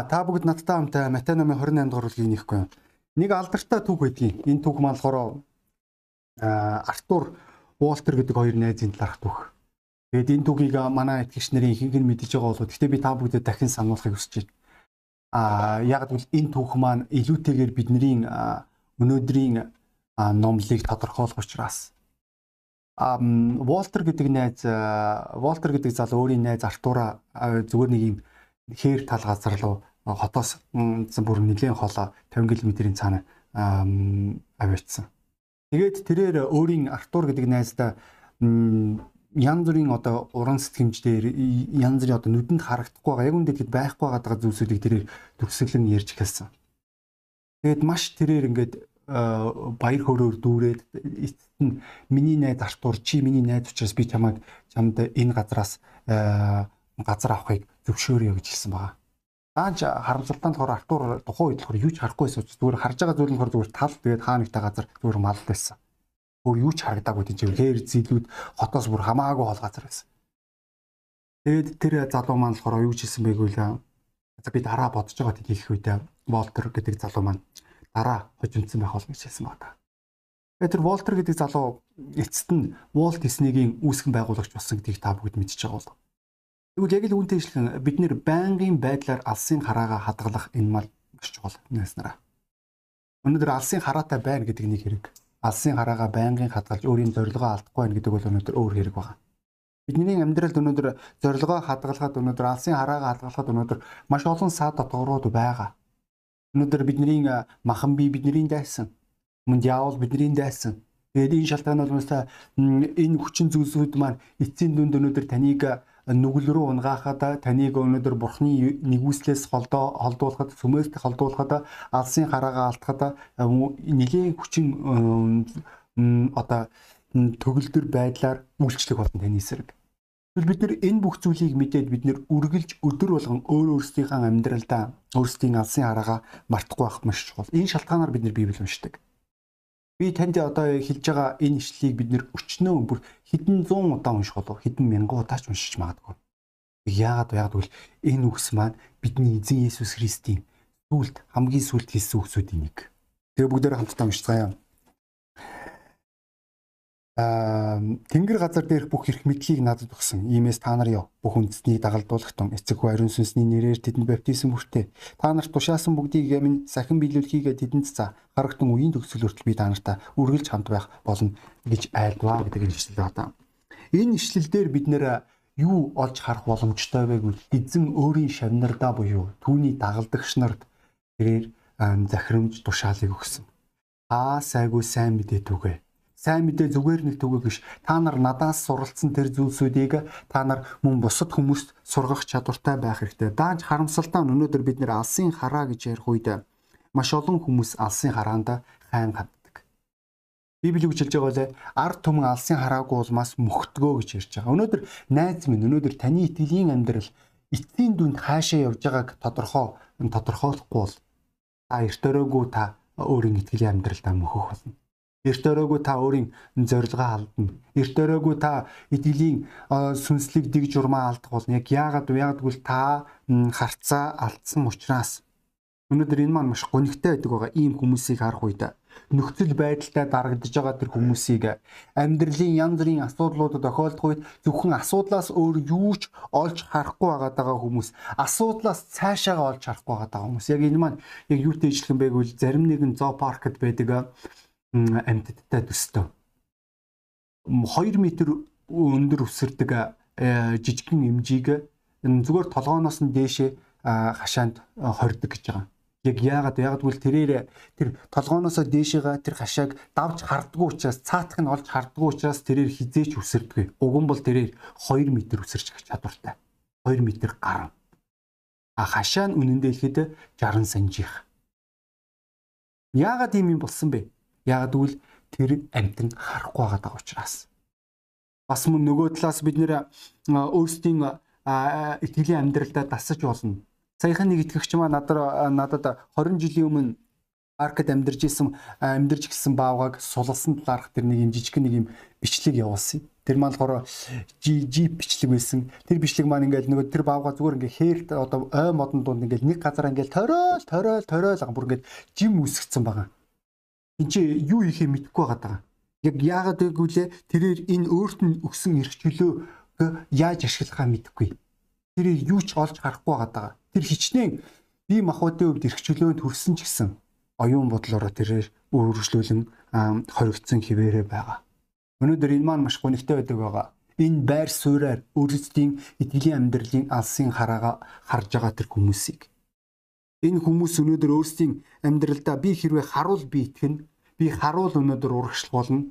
За та бүгд надтай хамтаа Матай номын 28 дугаар бүлгийг нэхгүй юм. Нэг алдартай түүх байдгийн. Энэ түүх маань болохоор Артур Уолтер гэдэг хоёр найзын талаарх түүх. Тэгээд энэ түүхийг манай итгэгч нарын ихэнх нь мэдэж байгаа болов. Гэхдээ би та бүгдэд дахин сануулахыг хүсэж байна. Аа яг гэвэл энэ түүх маань илүүтэйгээр бидний өнөөдрийн номлыг тодорхойлох учраас ам Волтер гэдэг найз Волтер гэдэг залуу өөрийн найз Артура зүгээр нэг юм хээр тал газар руу хотоос бүр нэгэн хоолоо 50 км-ийн цаана аваачсан. Тэгээд тэрээр өөрийн Артур гэдэг найздаа янз бүрийн одоо уран сэтгэмжээр янз бүрийн одоо нүдэнд харагдахгүй байгаа яг үндэ тэгэд байхгүй байгаа зүйлсүүдийг тэрээр төгсгөлн ярьж эхэлсэн. Тэгээд маш тэрээр ингээд баяр хөөрөөр дүүрээд эцэст нь миний найз Артур чи миний найз учраас би чамайг чамд энэ газраас газар авахыг зөвшөөрөё гэж хэлсэн байгаа. Аач харамсалтай нь болохоор Артур тухайн үед болохоор юу ч харахгүйсэн учраас зүгээр харж байгаа зүйл нь болохоор зүгээр тал тэгээд хаа нэгтэй газар зүгээр мал байсан. Өөр юу ч харагдаагүй тийм хээр зилүүд хотоос бүр хамаагүй хол газар байсан. Тэгээд тэр залуу маань болохоор юу ч хэлсэн байгүй л за би дараа бодож байгаа тийм хэлэх үедээ Волтер гэдэг залуу маань дараа хожимдсан байх болно гэж хэлсэн байна. Тэгээд тэр Волтер гэдэг залуу эцэст нь Walt Disney-гийн үүсгэн байгуулагч болсон гэдгийг та бүгд мэдчихэж байгаа бол. Тэгвэл яг л үүнтэй ижилхэн бид нэр байнгын байдлаар алсын хараагаа хадгалах энэ мал маш чухал нэснараа. Өнөөдөр алсын хараатай байна гэдэг нэг хэрэг. Алсын хараагаа байнгын хадгалж өөрийн зорилгоо алдахгүй байна гэдэг бол өнөөдөр өөр хэрэг байна. Бидний амьдралд өнөөдөр зорилгоо хадгалахад өнөөдөр алсын хараагаа хадгалахад өнөөдөр маш олон саад дотгорууд байгаа. Өнөөдөр бидний махан бие бидний дайсан. Мөн диавол бидний дайсан. Тэгээд энэ шалтгаан бол энэ хүчин зүйлсүүд маань эцсийн дүнд өнөөдөр таныг нүгэл рүү унгаахад таныг өнөөдөр бурхны нэгүслээс холдоо холдуулахад сүмээс холдуулахад алсын хараагаа алдахад нэгэн хүчин одоо төгөлдөр байдлаар үйлчлэх болно таны эсрэг. Тэгвэл бид нэр энэ бүх зүйлийг мэдээд бид нэр үргэлж өдөр болгон өөр өөрсдийнхээ амьдралдаа өөрсдийн алсын хараагаа мартахгүй байх маш чухал. Энэ шалтгаанаар бид нэр Библийг уншдаг. Би танд одоо хэлж байгаа энэ ишлэлийг бид нэр өчнөө бүр хэдэн 100 удаа унших болов хэдэн мянган удаа ч уншиж магадгүй. Яагаад яагаад гэвэл энэ үгс маань бидний эзэн Есүс Христийн сүлд хамгийн сүлд хийсэн үгсүүдийн нэг. Тэгээ бүгдээр хамтдаа уншицгаая. Тэнгэр газар дээрх бүх эрх мэдлийг надад өгсөн. Иймээс та нар яв. Бүх үндэснийг дагалдуулахтун эцэг ариун сүнсний нэрээр тэдэнд баптизм хүртээ. Та нарт тушаасан бүгдийг минь сахин биелүүлэхийг тэдэнд за. Харагтун үеийн төгсгөл хүртэл би та нартай үргэлж хамт байх болно гэж айлдваа гэдэг энэ ишлэл байна. Энэ ишлэл дээр бид нэр юу олж харах боломжтой вэ гэвэл эзэн өөрийн шавнардаа буюу түүний дагалдагч нарт тэрээр захирамж тушаалыг өгсөн. Аа сайгүй сайн мэдээ түгэ сайн мэдээ зүгээр нэг түгээх биш. Та нар надаас суралцсан тэр зүйлсүүдийг та нар мөн бусад хүмүүст сургах чадвартай байх хэрэгтэй. Даанч харамсалтай өнөөдөр бид нэр алсын хараа гэж ярих үед маш олон хүмүүс алсын хараанда хайн ханддаг. Библи үгжилж байгаа лээ ард түмэн алсын хараагүй улмаас мөхтгөө гэж ярьж байгаа. Өнөөдөр найз минь өнөөдөр таны итгэлийн амьдрал эцсийн дүнд хаашаа явж байгааг тодорхой тодорхойлохгүй бол та эрт өрөөгүй та өөрийн итгэлийн амьдралдаа мөхөх болно. Эрт өрөөгүй та өөрийн зорилгоо алдна. Эрт өрөөгүй та итгэлийн сүнслэг дэг журмаа алдах болно. Яг яагаад вэ? Яагаад гэвэл та харцаа алдсан учраас өнөөдөр энэ маань маш гонигтай байдаг байгаа ийм хүмүүсийг харах үед нөхцөл байдалтай дарагдж байгаа тэр хүмүүсийг амьдралын янз бүрийн асуудлуудад тохиолдох үед зөвхөн асуудлаас өөр юу ч олж харахгүй байгаа хүмүүс асуудлаас цаашаагаа олж харахгүй байгаа хүмүүс яг энэ маань яг юутэй ижилхэн байг вэ зарим нэгэн зоопаркт байдаг амьтдтай төстэй. 2 м өндөр өсөрдөг жижигхэн эмжийг зүгээр толгооноос нь дээшээ хашаанд хордог гэж байгаа. Яг яагаад яагаад гэвэл тэрээр тэр толгооноосоо дээшээгээ тэр хашааг давж хардггүй учраас цаатах нь олж хардггүй учраас тэрээр хизээч өсөрдөг. Уг нь бол тэрээр 2 м өсөрч чадвартай. 2 м гарна. А хашаа нь үнэндээ хэлэхэд 60 санжих. Яагаад ийм юм болсон бэ? Яг гэвэл тэр амтан харахгүй байгаа учраас. Бас мөн нөгөө талаас бид нэр өөрсдийн итгэлийн амьдралдаа дасаж болно. Саяхан нэг итгэгч маа надад надад 20 жилийн өмнө аркад амьдарч исэн амьдарч гисэн баавгаг сулсан талаарх тэр нэг юм жижиг нэг юм бичлэг явуулсан. Тэр маань болохоор жип бичлэг байсан. Тэр бичлэг маань ингээд нөгөө тэр баавга зүгээр ингээд хээрт одоо ой модон дунд ингээд нэг газар ингээд ториол ториол ториол бүр ингээд жим үсгцэн байгаа. Энд чи юу хийхээ мэдэхгүй байгаа. Яг яагаад гэвэл тэрээр энэ өөрт нь өгсөн эрх чөлөө яаж ашиглахаа мэдэхгүй. Тэрийг юу ч олж харахгүй байгаа. Тэр хичнээн бие махбодын хувьд эрх чөлөөнд хүрсэн ч гэсэн оюун бодлороо тэрээр өөрчлөлөн хоригдсон хിവэрэ байгаа. Өнөөдөр энэ маань маш гонигтай байдаг байгаа. Энэ байр суурьаар өөрсдийн итгэлийн амьдралын алсын хараага харж байгаа тэр хүмүүсийг. Энэ хүмүүс өнөөдөр өөрсдийн амьдралдаа би хэрвээ харуул би итгэн би харуул өнөөдөр урагшлуулна.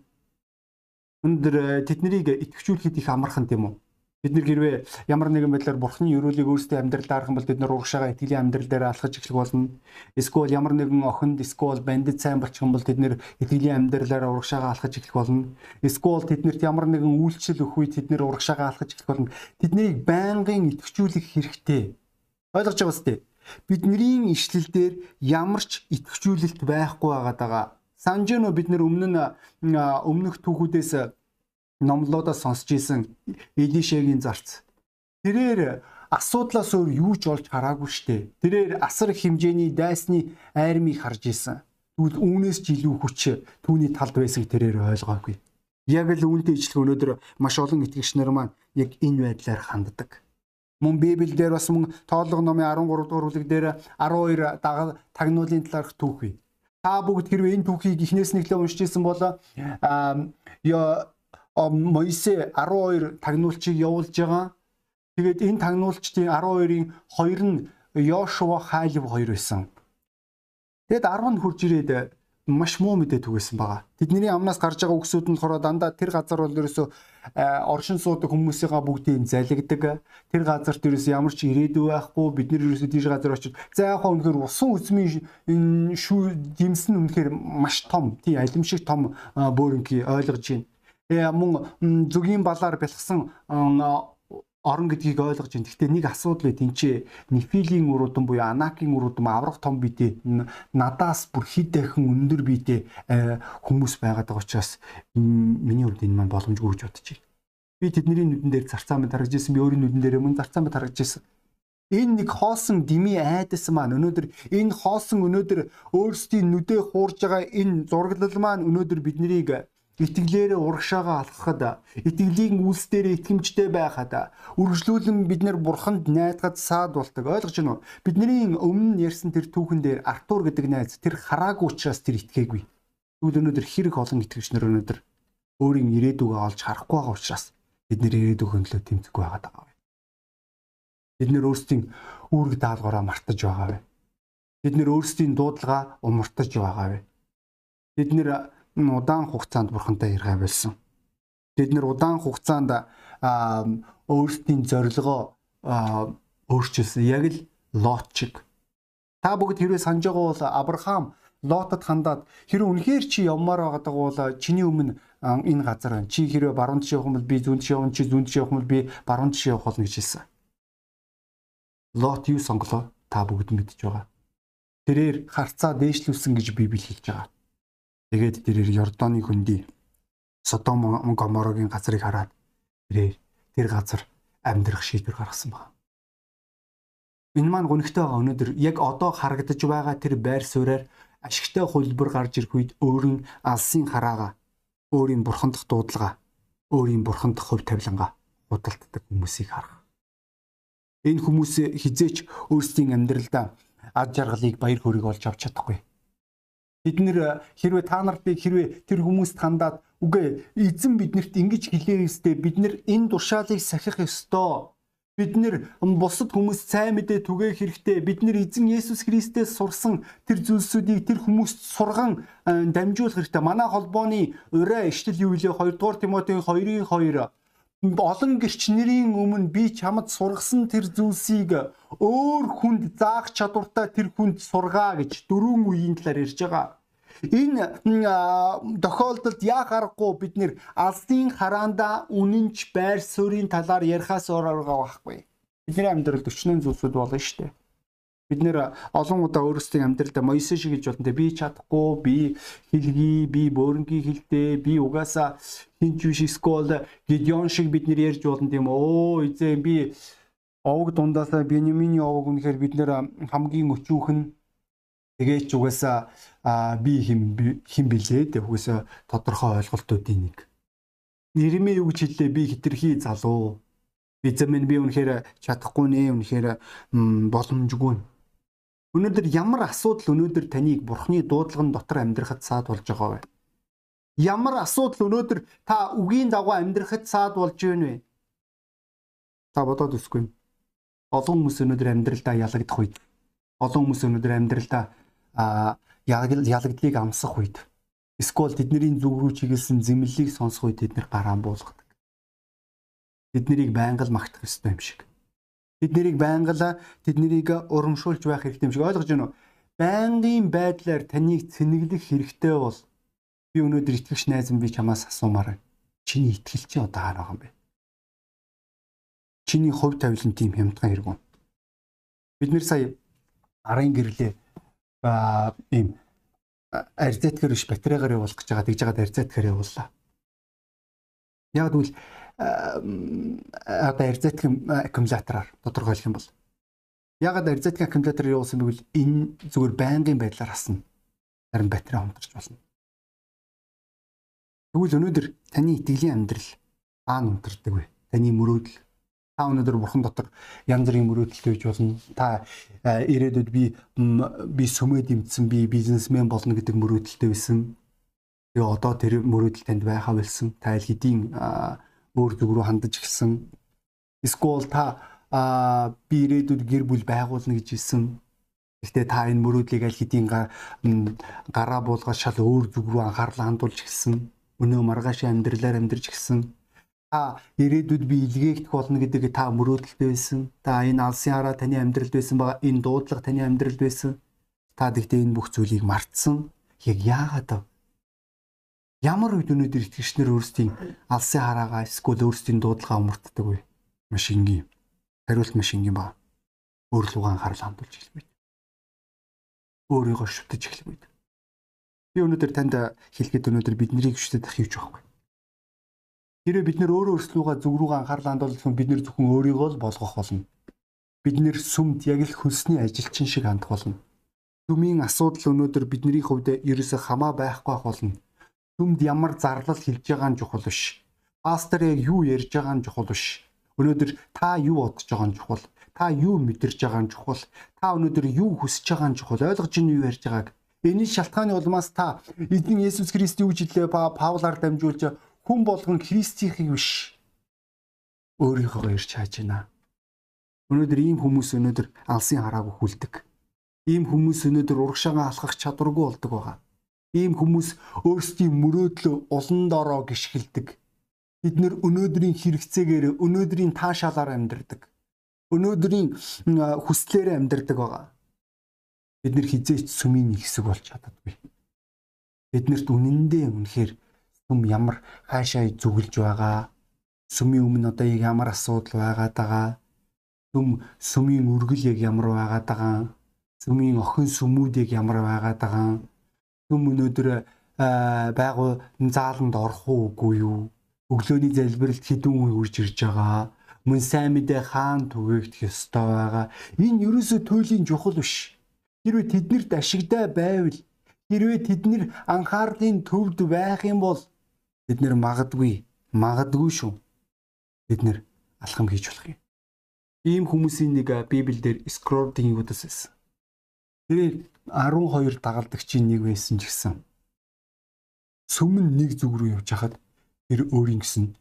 Өнөөдөр э, тэднийг итгэвчүүлэхэд их амархан тийм үү? Бид нэр хэрвээ ямар нэгэн байдлаар бурхны өрөөлийг өөрсдийн амьдралд харах юм бол бид нар урагшаага итгэлийн амьдрал дээр алхаж эхлэх болно. Эсвэл ямар нэгэн охинд эсвэл бандит сайн болчих юм бол бид нэр итгэлийн амьдралаараа урагшаага алхаж эхлэх болно. Эсвэл тэднэрт ямар нэгэн үйлчлэл өгөх үед тэд нэр урагшаага алхаж эхлэх болно. Тэднийг байнгын итгэвчүүлэх хэрэгтэй. Ойлгож байгаа үстэй. Бидний ишлэл дээр ямар ч итгэвчүүлэлт байхгүй байгаа. Санжино бид нэр өмнө нь өмнөх түүхүүдээс номлоодоос сонсч исэн Элишегийн зарц. Тэрээр асуудлаас өөр юу ч олж хараагүй штэ. Тэрээр асар хэмжээний дайсны айрмыг харж исэн. Тэгвэл үүнээс ч илүү хүч түүний талд байсан тэрээр ойлгоогүй. Яг л үүнтэй ижилхэн өнөөдөр маш олон итгэгч нар маань яг энэ байдлаар ханддаг. Мөн Библиэлд бас мөн тоолго номын 13 дугаар бүлэг дээр 12 тагнуулын талаарх түүх бий. Та бүгд хэрвээ энэ түүхийг эхнээс нь эхлээ уншиж исэн бол Моисе 12 тагнуулчийг явуулж байгаа. Тэгээд энэ тагнуулчдын 12-ын 2 нь Йошуа Хайлв 2 байсан. Тэгэд 10 нь хурж ирээд маш муу мэдээ түгээсэн байгаа. Тэдний амнаас гарч байгаа үгсүүд нь болохоор дандаа тэр газар бол ерөөсөө оршин суудаг хүмүүсийнхаа бүгдийг залгидаг. Тэр газарт ерөөсөө ямар ч ирээдүй байхгүй. Бид нэр ерөөсөө тийш газар очиж за яхаа үнэхээр усан үзмийн энэ шүү димсэн үнэхээр маш том. Тий алимшиг том бөөрөнки ойлгож байна. Тэгээ мөн зүгийн балаар бэлгсэн орон гэдгийг ойлгож байна. Гэхдээ нэг асуудал ээ тэнцээ нефилийн уруудан буюу анакийн уруудан аврах том биетэй надаас бүр хэд дахин өндөр биетэй хүмүүс байгаад байгаа учраас миний хувьд энэ маань боломжгүй гэж бодож байна. Би тэдний нүдэн дээр зарцаа мэд харагдаж байсан. Би өөрийн нүдэн дээр мөн зарцаа мэд харагдаж байсан. Энэ нэг хоосон дими айдас маань өнөөдөр энэ хоосон өнөөдөр өөрсдийн нүдээ хуурж байгаа энэ зураглал маань өнөөдөр биднийг итгэлээрээ урагшаага алхахад итгэлийн үйлс дээр итгэмжтэй байхад үргэлжлүүлэн бид нэр бурханд найдахад саад болдог. Ойлгож байна уу бидний өмнө ярьсан тэр түүхэн дээр Артур гэдэг найз тэр хараагүй учраас тэр итгээгүй. Тэгвэл өнөөдөр хэрэг олон итгэгчнэр өнөөдөр өөрийн ирээдүгөө олж харахгүй байгаа учраас бид нэр ирээдүгөө төлөө тэмцэхгүй байгаа даа бид нэр өөрсдийн үүрэг даалгавраа мартаж байгаа вэ? Бид нэр өөрсдийн дуудлага умартаж байгаа вэ? Бид нэр удаан хугацаанд бурхантай яргаа болсон. Бид нэр удаан хугацаанд өөрсдийн зорилгоо өөрчилсөн. Яг л Лот чиг. Та бүгд хэрвээ санаж байгаа бол Авраам Лотод хандаад хэрвээ үнэхээр чи явмаар байгаа бол чиний өмнө энэ газар байна. Чи хэрвээ баруун тийш явах юм бол би зүүн тийш явна, чи зүүн тийш явах юм бол би баруун тийш явах болно гэж хэлсэн. Лот юу сонголоо? Та бүгд мэдж байгаа. Тэрээр харцаа дээшлүүлсэн гэж Библи хэлж байгаа. Тэгээд тэрээр Йордоны хөндөй Содом Гоморогийн газрыг хараад тэрээр тэр газар амьдрах шийдвэр гаргасан байна. Энэ маань гонигтой байгаа өнөөдөр яг одоо харагдаж байгаа тэр байр суурьаар ашигтай хөлбөр гарч ирэх үед өөр нь алсын хараага өөрийн бурхандах дуудлага өөрийн бурхандах хөв тавиланга худалддаг хүмүүсийг харах. Энэ хүмүүс хизээч өөрсдийн амьдралдаа ад жаргалыг баяр хөөргийг олж авч чадахгүй Бид нэр э, хэрвээ та нартыг хэрвээ тэр хүмүүст хандаад үгүй эзэн биднэрт ингэж хэлээ өстэй бид нэр энэ тушаалыг сахих ёстой. Бид нэр бусад хүмүүс сайн мэдээ түгээх хэрэгтэй. Бид нэр эзэн Есүс Христээс сурсан тэр зүйлсүүдийг тэр хүмүүст сурган э, дамжуулах хэрэгтэй. Манай холбооны ураа иштэл юу вэ? 2 дугаар Тимотийн 2-ын 2 олон гэрч нэрийн өмнө би чамд сургасан тэр зүйлсийг өөр хүнд заах чадвартай тэр хүнд сургаа гэж дөрвөн үеийн талаар ярьж байгаа. Энэ тохиолдолд яах аргагүй бид нэр алсын хараанда үнэнч байр суурийн талаар ярихаас өөр арга байхгүй. Бидний амьдралд өчнөн зүйлсүүд болно шүү дээ. Бид нэр олон удаа өөрсдийн амьдралдаа Моисе шиг гэж болно би чадахгүй, би хэлгий, би бөөрнгийн хилтэй, би угаасаа хинч биш скол Гидеон шиг бид нэр ярьж болно тийм. Өө эзээ би овог дундаасаа Бенямины овог үнэхээр бид нэр хамгийн өчүүхэн. Тэгээд ч угаасаа би хим хим билээ те. Угаасаа тодорхой ойлголтуудын нэг. Нэрмээ юу гэж хэллээ би хитрхи залуу. Эзэн минь би үнэхээр чадахгүй нэ үнэхээр боломжгүй Өнөөдөр ямар асуудал өнөөдөр таныг бурхны дуудлагын дотор амьдрахад саад болж байгаа вэ? Ямар асуудал өнөөдөр та үгийн дагуу амьдрахад саад болж байна вэ? Та бодоод үзгүй. Олон хүмүүс өнөөдөр амьдралдаа ялагдах үед, олон хүмүүс өнөөдөр амьдралдаа ялагдлыг амсах үед, эсвэл тэдний зүг рүү чиглэсэн зэмлэлийг сонсох үед тэд нэр гараан буулгадаг. Тэд нарыг байнга л магтах ёстой юм шиг. Бид нэрийг байнгалаа тэднийг урамшуулж байх хэрэгтэй юм шиг ойлгож байна уу? Байнгын байдлаар таныг цэнэглэх хэрэгтэй бол би өнөөдөр итгэгч найз минь би чамаас асуумаар байна. Чиний итгэл чи одоо байгаа юм бэ? Чиний хувь тавилан тийм хямдхан хэрэг үү? Бид нэр сая арын гэрлээ а ийм арзеткэр биш батарейгаар явуулах гэж байгаа тэгж байгаа арзеткэр явууллаа. Яг тэгвэл одоо RZ аккумулятораар тодорхойлох юм бол ягаад RZ аккумуляторыг явуулсан бэ гэвэл энэ зүгээр байнгын байдлаар хасна. Харин батарей хомдорч болно. Тэгвэл өнөөдөр таны итгэлийн амьдрал аа нүнтердэг вэ? Таны мөрөөдөл та өнөөдөр бурхан дотор янз бүрийн мөрөөдөлтэй байж болно. Та ирээдүйд би би сүмээ дэмжсэн, би бизнесмен болно гэдэг мөрөөдөлтэй байсан. Тэгээ одоо тэр мөрөөдөл танд байхаа болсон. Та аль хэдийн өөр зүг рүү хандаж эхэлсэн. Эсвэл та а би ирээдүйд гэр бүл байгуулна гэж хэлсэн. Гэхдээ та энэ мөрөөдлийг аль хэдийн гараа буулгаж шал өөр зүг рүү анхаарлаа хандуулж эхэлсэн. Өнөө маргааш амьдралаар амьдарч эхэлсэн. Та ирээдүйд би илгээгдэх болно гэдэг та мөрөөдөлтэй байсан. Та энэ алсын хараа таны амьдралд байсан ба энэ дуудлага таны амьдралд байсан. Та гэхдээ энэ бүх зүйлийг мартсан. Яг яагаад вэ? Ямар үед өнөөдөр итгэгчнэр өөрсдийн алсын хараагаа эсвэл өөрсдийн дуудлагаа умартдаг вэ? Маш энгийн. Хариулт маш энгийн ба. Өөр лугаан анхаарал хандуулж үед. Өөрийгөө шүтэж эхлэх үед. Би өнөөдөр танд хэлэхэд өнөөдөр биднийг шүтэж ах юуж байхгүй. Хэрвээ бид нөр өөрөө өөрсдөө зүг рүүгээ анхаарал хандуулах юм бид нэр зөвхөн өөрийгөө л болгох болно. Бид нэр сүмд яг л хөлсний ажилчин шиг хандах болно. Сүмийн асуудал өнөөдөр бидний хувьд ерөөсө хамаа байхгүй болно түмд ямар зарлал хэлж байгаа нь чухал биш. Пастор яг юу ярьж байгаа нь чухал биш. Өнөөдөр та юу бодож байгаа нь чухал. Та юу мэдэрч байгаа нь чухал. Та өнөөдөр юу хүсэж байгаа нь чухал. Ойлгож ийн юу ярьж байгааг. Энэ шалтгааны улмаас та эзэн Есүс Христ юу гэж хэллээ ба Паулаар дамжуулж хүн болгон Христийнхийг биш өөрийнхөө ярьж хааж байна. Өнөөдөр ийм хүмүүс өнөөдөр алсын хараагүй хүлдэг. Ийм хүмүүс өнөөдөр урагшаага алхах чадваргүй болдог байгаа. Ийм хүмүүс өөрсдийн мөрөөдлөө улан дороо гიშгэлдэг. Бид нэр өнөөдрийн хэрэгцээгээр өнөөдрийн таашаалаар амьдардаг. Өнөөдрийн хүслээрээ амьдардаг байгаа. Бид нэр хизээч сүмийн хэсэг болж чаддаггүй. Биднэрт үнэндээ үнэхээр сүм ямар хаашаа зүгэлж байгаа, сүмийн өмнө одоо ямар асуудал байгаа, сүм сүмийн үргэл яг ямар байгаа, сүмийн охин сүмүүд яг ямар байгаа юм өнөөдөр байгуу зааланд орох уу үгүй юу? Өглөөний залбиралд хідэн үе үрж ирж байгаа. Мөн сайн мэдээ хаан түгээгдэх ёстой байгаа. Энэ ерөөсөө туйлын чухал биш. Хэрвээ тэднэрт ашигтай байвал хэрвээ тэднэр анхаарлын төвд байх юм бол бид нэр магадгүй магадгүй шүү. Бид нэр алхам хийж болох юм. Ийм хүмүүсийн нэг Библиэлд Скролдын юудас байсан. Тэр 12 дагалдагчийн нэг байсан ч гэсэн сүмэн нэг зүг рүү явж хахад тэр өөрийн гэсэн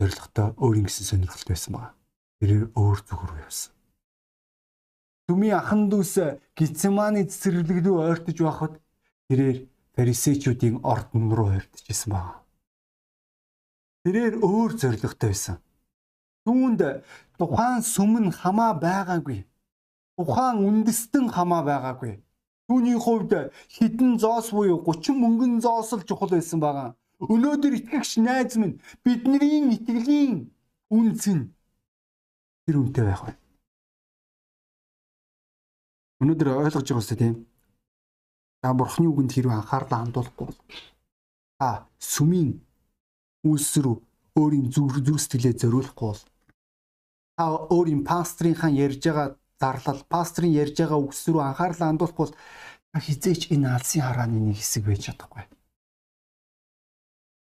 зоригтой өөрийн гэсэн сонирхолтой байсан байгаа. Тэрээр өөр зүг рүү явсан. Сүмийн ахан дүүс Гицманы цэцэрлэг рүү ойртож байхад тэрээр фарисеучуудын ордон руу ойртож исэн байгаа. Тэрээр өөр зоригтой байсан. Түүнд тухайн сүмэн хамаа байгаагүй ухаан үндэстэн хамаа байгаагүй. Түүний хувьд хідэн зоос буюу 30 мөнгөн зоос л чухал байсан байгаа. Өнөөдөр итгэгч найз минь бидний итгэлийн үнц нь тэр үнэтэй байх бай. Өнөөдөр ойлгож байгаа үстэй тийм. Та бурхны үгэнд хэрвээ анхаарлаа хандуулахгүй бол та сүмийн үйлс рүү өөрийн зүрх зүрх сэтгэлээ зориулахгүй бол та өөрийн пастрынхаа ярьж байгаа зарлал, пастрын ярьж байгаа үгс рүү анхаарлаа хандуулахгүй бол хизээч энэ алсын харааны нэг хэсэг байж чадахгүй.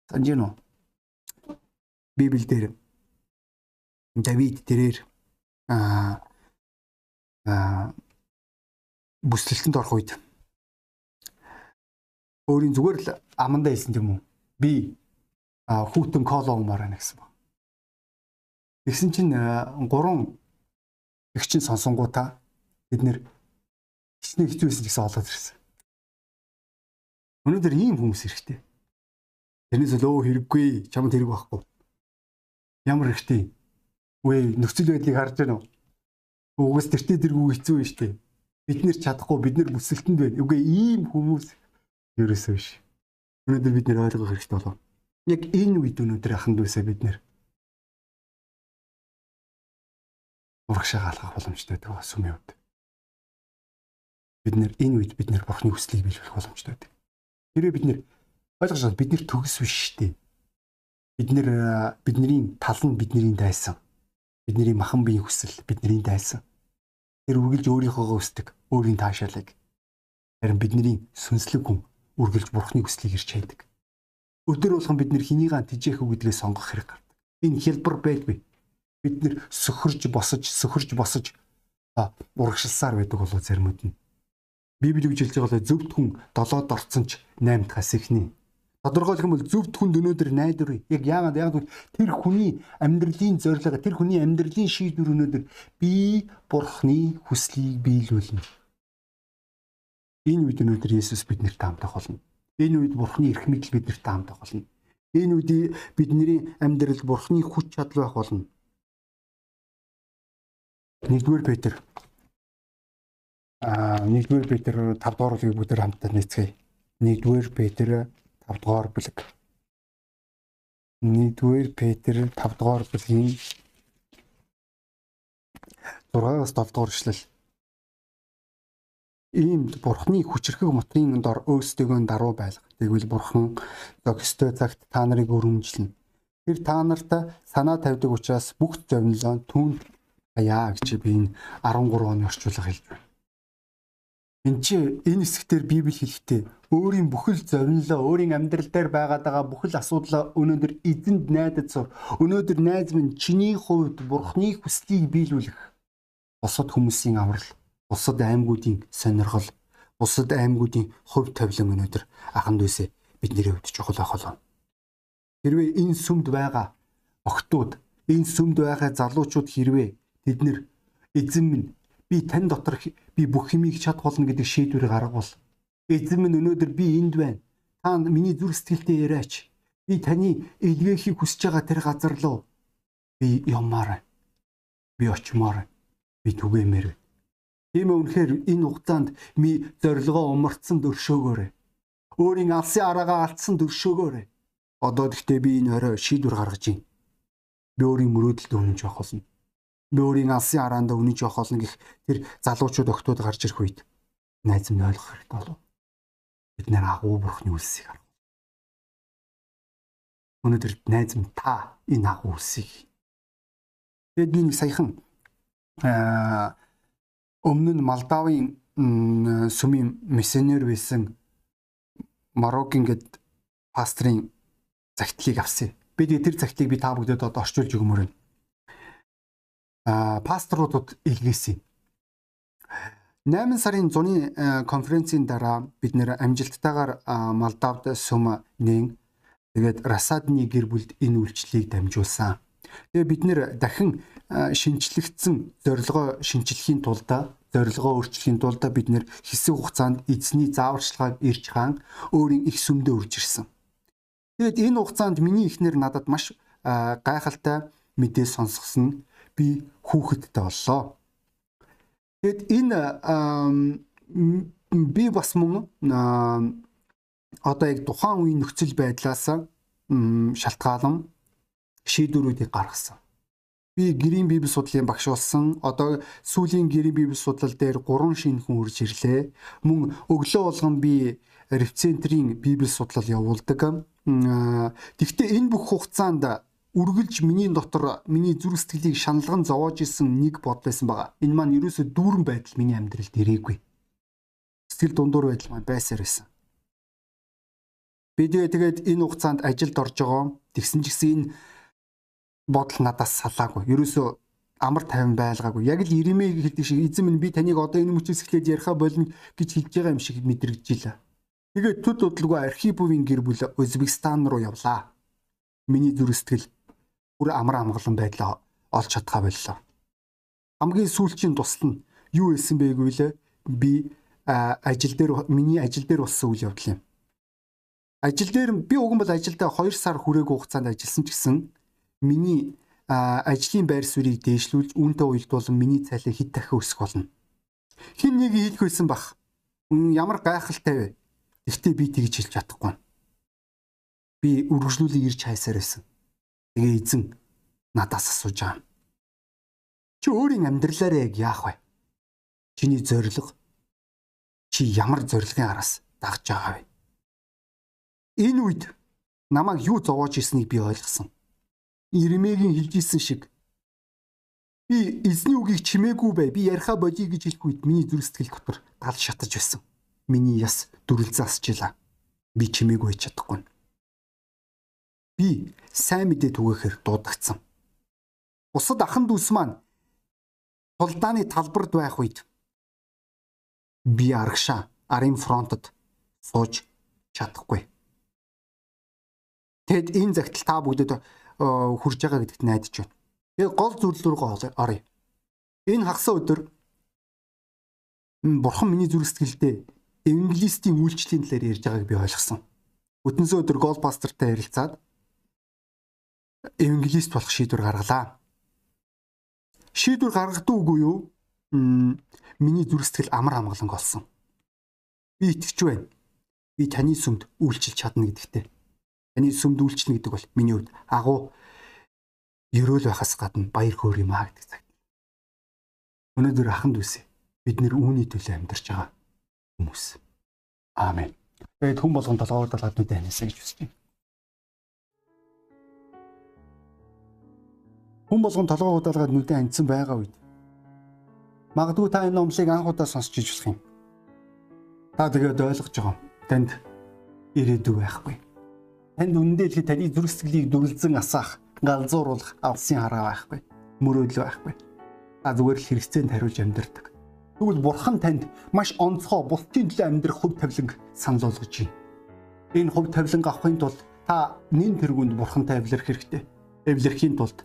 Санж гэнэ үү? Библиэлд Давид тэрээр аа аа бүслэлтэнд орох үед өөрийн зүгээр л амандаа хэлсэн юм уу? Би хүүтэн коло умаар байна гэсэн баг. Тэгсэн чинь гурван эгчин сонсонгуудаа бид нэр хичнээн хэцүүсэн гэсэн олоод ирсэн. Өнөөдөр ийм хүмүүс хэрэгтэй. Тэрнээс л өө хэрэггүй, чамд хэрэг байхгүй. Ямар хэрэгтэй? Үгүй нөхцөл байдлыг харж байна уу? Угаас тэртээ тэргүй хэцүү байна шүү дээ. Бид нэр чадахгүй, бид нэр бүсэлтэнд байна. Үгүй ийм хүмүүс ерөөсөө биш. Өнөөдөр бид нэр ойлгох хэрэгтэй болов. Яг энэ үед өнөөдөр аханд үсэ бид нэр урагшаа галгах боломжтой байдаг сүмийн үед. Бид нэр энэ үед бид нэр бурхны хүслийг биелүүлэх боломжтой байдаг. Хэрвээ бид нэр ойлгож байна бид нэр төгс биш шүү дээ. Бид нэр бидний тал нь бидний дайсан бидний махан биеийн хүсэл бидний дайсан. Тэр үргэлж өөрийнхөөгөө өсдөг, өөрийн таашаалыг. Харин бидний сүнслэг хүн үргэлж бурхны хүслийг ирж хайдаг. Өдөр болгон бид нэр хинийгаа тижээх үг гэдгээ сонгох хэрэг гардаг. Энэ хэлбэр байдгүй. Бид нэр сөхөрж босож, сөхөрж босож урагшилсаар байдаг болов заримуд нь. Библи үжилж байгаа бол зөвхт хүн долоод орцсон ч 8 дахь ихний Тодорхойлох юм бол зөв түнд өнөөдөр найдвар яг яагаад яг тэр хүний амьдралын зорилго тэр хүний амьдралын шийдвэр өнөөдөр би бурхны хүслийг биелүүлнэ. Энэ үед өнөөдөр Есүс биднэрт хамтах болно. Энэ үед бурхны эрх мэдэл биднэрт хамтах болно. Энэ үед бидний амьдрал бурхны хүч чадал байх болно. 1-р Петр аа 1-р Петр 5 дугаар бүлгийг бүгд хамтдаа нийцгээе. 1-р Петр 5 дугаар бүлэг. 1-р Петр 5 дугаар бүлгийн 6-аас 7 дугаар эшлэл. Иймд бурхны хүчрхэг мутын дор өөстөгөө даруй байлга. Тэгвэл бурхан зохистой цагт та нарыг өрөмжлөнө. Тэр та нарт санаа тавьдаг учраас бүх зовнилоо түн хаяа гэж би энэ 13 оны орчуулга хэлж байна. Энд чи энэ хэсгээр Библи хэлэхдээ өөрийн бүхэл зовнилоо, өөрийн амьдрал дээр байгаад байгаа бүхэл асуудлаа өнөөдөр эзэнд найдаж сур. Өнөөдөр найз минь чиний хувьд Бурхны хүслийг биелүүлэх. Бусад хүмүүсийн аврал, бусад аймагуудын сонирхол, бусад аймагуудын хувь тавилан өнөөдөр аханд үсэ бидний хувьд чухал байх болов. Хэрвээ энэ сүмд байгаа охтууд, энэ сүмд байгаа залуучууд хэрвээ тэд нэр эзэн минь би тань дотор би бүх юмыг чад болно гэдэг шийдвэрийг гаргавал эзэн минь өнөөдөр би энд байна. Та миний зүрх сэтгэлтэй яриач. Би таны илгээхийг хүсэж байгаа тэр газар руу би явмаар. Би очимоор. Би түгээмээр. Тийм үнэхээр энэ хугацаанд ми зорилгоо умарцсан дөршөөгөөрэй. Өөрийн алсын араагаа алдсан дөршөөгөөрэй. Одоо гэхдээ би энэ орой шийдвэр гаргаж байна. Би өөрийн мөрөөдөлд үнэнч авах болно би өөрийн алсын араанд үнэж явах болно гэх тэр залуучууд өгтүүд гарч ирэх үед найз минь ойлгох хэрэгтэй болов. Бид нэр агуу бурхны үлсийг харах. Өнөөдөр найз минь та энэ агуу үлсийг. Тэгэд би нэг саяхан аа өмнө нь Молдавын сүмийн миссионер байсан Мароккин гэд пастрын загтлыг авсан. Би тэр загтлыг би та бүгдэд одоо орчуулж өгмөр байна пасторуудад илгээсэн. 8 сарын зуны конференцийн дараа бид нэр амжилттайгаар Молдавд сүм нээн тэгээд Расадны гэр бүлд энэ үйлчлэлийг дамжуулсан. Тэгээ бид нэр дахин шинчлэгдсэн зорилгоо шинчлэхийн тулд зорилгоо өөрчлөхийн тулд бид нэр хэсэг хугацаанд эзний зааварчилгааг ирж хаан өөрийн их сүмдээ үрж ирсэн. Тэгээд энэ хугацаанд миний ихнэр надад маш гайхалтай мэдээ сонсгосон би хүүхэдтэй боллоо. Тэгэд энэ би бас мөн одоо яг тухайн үеийн нөхцөл байдлаас шалтгаалan шийдвэрүүдийг гаргасан. Би гэрийн библи судлалын багш болсон. Одоо сүүлийн гэрийн библи судлал дээр 3 шинэ хүн үрж ирлээ. Мөн өглөө болгон би рефцентрийн библи судлал явуулдаг. Гэхдээ энэ бүх хугацаанд үргэлж миний дотор миний зүрх сэтгэлийг шаналган зовоож исэн нэг бод байсан байгаа. Энэ маань ерөөсөө дүүрэн байдал миний амьдралд ирээгүй. Сэтгэл дундуур байдал маань байсаар байсан. Би тэгээд энэ хугацаанд ажилд орж байгаа. Тэгсэн ч гэсэн энэ бодол надаас салаагүй. Ерөөсөө амар тайван байлгаагүй. Яг л Иремиг хэлдэг шиг эзэн минь би таныг одоо энэ мөчөөс эхлээд яриха болно гэж хэлж байгаа юм шиг мэдрэгжилээ. Тэгээд төд удалгүй архиповын гэр бүл Узбекистан руу явлаа. Миний зүрх сэтгэл бүр амар амгалан байдлаа олж чадхаа боллоо. Хамгийн сүүлчийн тусал нь юу хэлсэн байгүй лээ? Би ажил дээр миний ажил дээр болсон үйл явдал юм ажил дээр би уг нь бол ажилдаа 2 сар хүрээгүй хугацаанд ажилласан ч гэсэн миний ажлын байр суурийг дээшлүүлж үүнтэй уялдуулан миний цалин хэд дахин өсөх болно. Хин нэг байсан бах. Ямар гайхалтай вэ? Гэхдээ би тэгж хэлж чадахгүй. Би үргэлжлүүлээ ирж хайсаар байсан. Тэгээ эзэн надаас асууж байгаа. Чи өөрийн амьдралаараа яг яах вэ? Чиний зориг чи ямар зорилгын араас дагж байгаа вэ? Энэ үед намайг юу зовоож ирснийг би ойлгосон. Иремегийн хэлжсэн шиг би эзний үгийг чимээгүй бай. Би яриха бодъё гэж хэлэх үед миний зүрх сэтгэл дотор гал шатаж байсан. Миний яс дүрэл засчлаа. Би чимээгүй чадахгүй. Би сайн мэдээ түгээхээр дуудагдсан. Бусад ахан дүүс маань тулдааны талбарт байх үед би арагшаа арын фронтод сууж чадахгүй. Тэгэд энэ загтал та бүгдэд хүрж байгаа гэдэгт найдаж байна. Тэгээ гол зүйлс рүү оръё. Энэ хагас өдөр бурхан миний зүрх сэтгэлдээ евангелистийн үйлчлэлийн талаар ярьж байгааг би ойлгосон. Өдөнсөө өдөр гол пастортай ярилцаад евангелист болох шийдвэр гаргалаа. Шийдвэр гаргадаг үгүй юу? Миний зүрх сэтгэл амар амгаланг болсон. Би итгэж байна. Би таны сүмд үйлчилж чадна гэдэгтээ. Таны сүмд үйлчлэнэ гэдэг бол миний хувьд агуу ерөөл байхаас гадна баяр хөөр юм аа гэдэг цаг. Өнөөдөр аханд үсэ бид нэр үүний төлөө амьдарч байгаа хүмүүс. Аамен. Тэгээд хүн болгон толгоор талаад нүдэ ханасаа гэж хүсэж байна. Хүн болгон толгоо удаалгаад нүдэ хандсан байгаа үед магадгүй та энэ номлыг анх удаа сонсч иж болох юм. Та тэгээд ойлгож байгаа. Танд ирээдүй байхгүй Танд үнэндээ л таны зүрх сэтгэлийг дүрлзэн асаах, галзууруулах алсын хараа байхгүй. Мөрөөдөл байхгүй. Та зүгээр л хэрэгцээнд хариулж амьдардаг. Тэгвэл бурхан танд маш онцгой бусдын төлөө амьдрах хөв тавиланг санал болгож байна. Энэ хөв тавиланг авахын тулд та нэн тэргуунд бурхантай авлирах хэрэгтэй. Авлирхийн тулд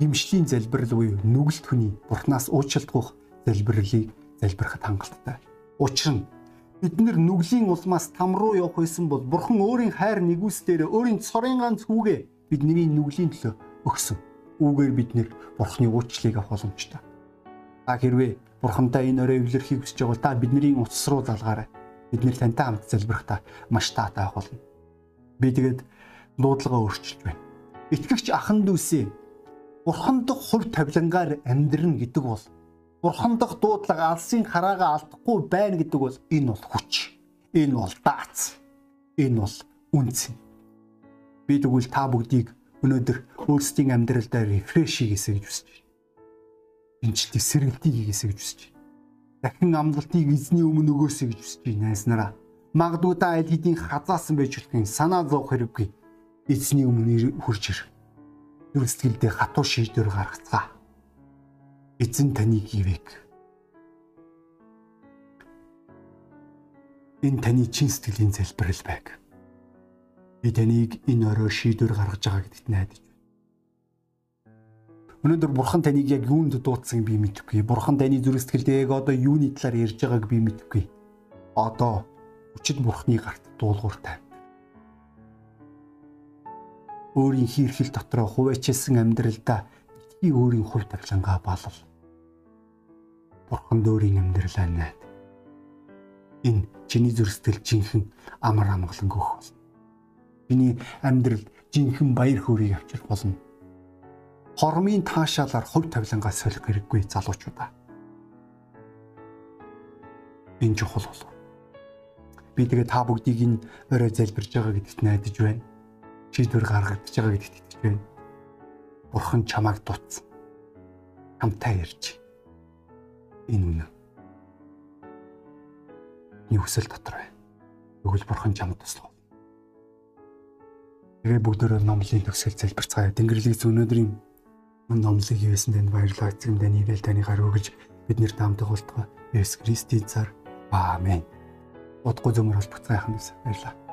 эмшлийн залбирал буюу нүгэлт хүний бурхнаас уучлалт гуйх залбирлыг залбирахад хангалттай. Учир нь бид нэр нүглийн улмаас там руу явах байсан бол бурхан өөрийн хайр нэгүсдээр өөрийн цорын ганц хүүгээ бидний нүглийн төлөө өгсөн. Үүгээр бид нэр бурханы уучлалыг авах боломжтой. Та хэрвээ бурхантай энэ өрөө эвлэрхийг хүсэж байгаа бол та бидний утас руу залгаарай. Бид нэр тантай хамт залбирахдаа маш таатай авах болно. Би тэгээд дуудлагаа өөрчилж байна. Итгэгч ахан дүүсээ бурханд хувь тавилангаар амьдрна гэдэг бол Бурхан дахь дуудлага алсын хараагаа алдахгүй байна гэдэг бол энэ бол хүч. Энэ бол даац. Энэ бол үнц. Би тэгвэл та бүгдийг өнөөдөр өөрсдийн амьдралдаа рефреш хийгээсэй гэж хүсэж байна. Энчлэг сэргэлтийг хийгээсэй гэж хүсэж байна. Дахин амлалтыг эзний өмнө өгөөсэй гэж хүсэж байна найснараа. Магадгүй та аль хэдийн хазаасан байж болох юм санаа зовх хэрэггүй. Эзний өмнө хурж ир. Зүрх сэтгэлдээ хатуу шийдвэр гаргацгаа эзэн таныг ивэг. Энэ таны чин сэтгэлийн залбирал байг. Би таныг энэ орой шийдвэр гаргаж байгаа гэдэгт найдаж байна. Өнөөдөр бурхан таныг яг юунд дуудсан би мэдэхгүй. Бурхан таны зүрх сэтгэлдээ яг одоо юуны талаар ярьж байгааг би мэдэхгүй. Одоо өчид бурханы гарт дуулууртай. Өөрийн хийрхэл дотроо хуваачилсан амьдралдаа би өөрийн хувь тавилангаа балал. Бурхан өөрийн амьдралаа найд. Энэ чиний зүрстэл жинхэнэ амар амгалан гөх болно. Чиний амьдралд жинхэнэ баяр хөөргийг авчрах болно. хормын таашаалаар хувь тавилангаа солих хэрэггүй залуучуудаа. Энэ чухал болов. Би тэгээ та бүгдийг энэ өрөө залбирж байгаа гэдэгт найдаж байна. Шийдвэр гаргагдаж байгаа гэдэгт итгэж байна. Бурхан чамайг дутсан. Хамтаа ярьж. Энэ үнэ. Нэг хүсэл дотор байна. Өгөл бурхан чамд туслах. Тэгээ бүгдөө номлын төгсгөл залбирцгаая. Тэнгэрлэгс өнөөдрийн номлыг юусэн танд баярлалаа. Эцэг таны ивэл таны гар өгөж бид нэр таамдаг болтгоо. Есүс Христийн цаар. Аамен. Удахгүй зөмөр холбогцгоо яхан гэсэн баярлалаа.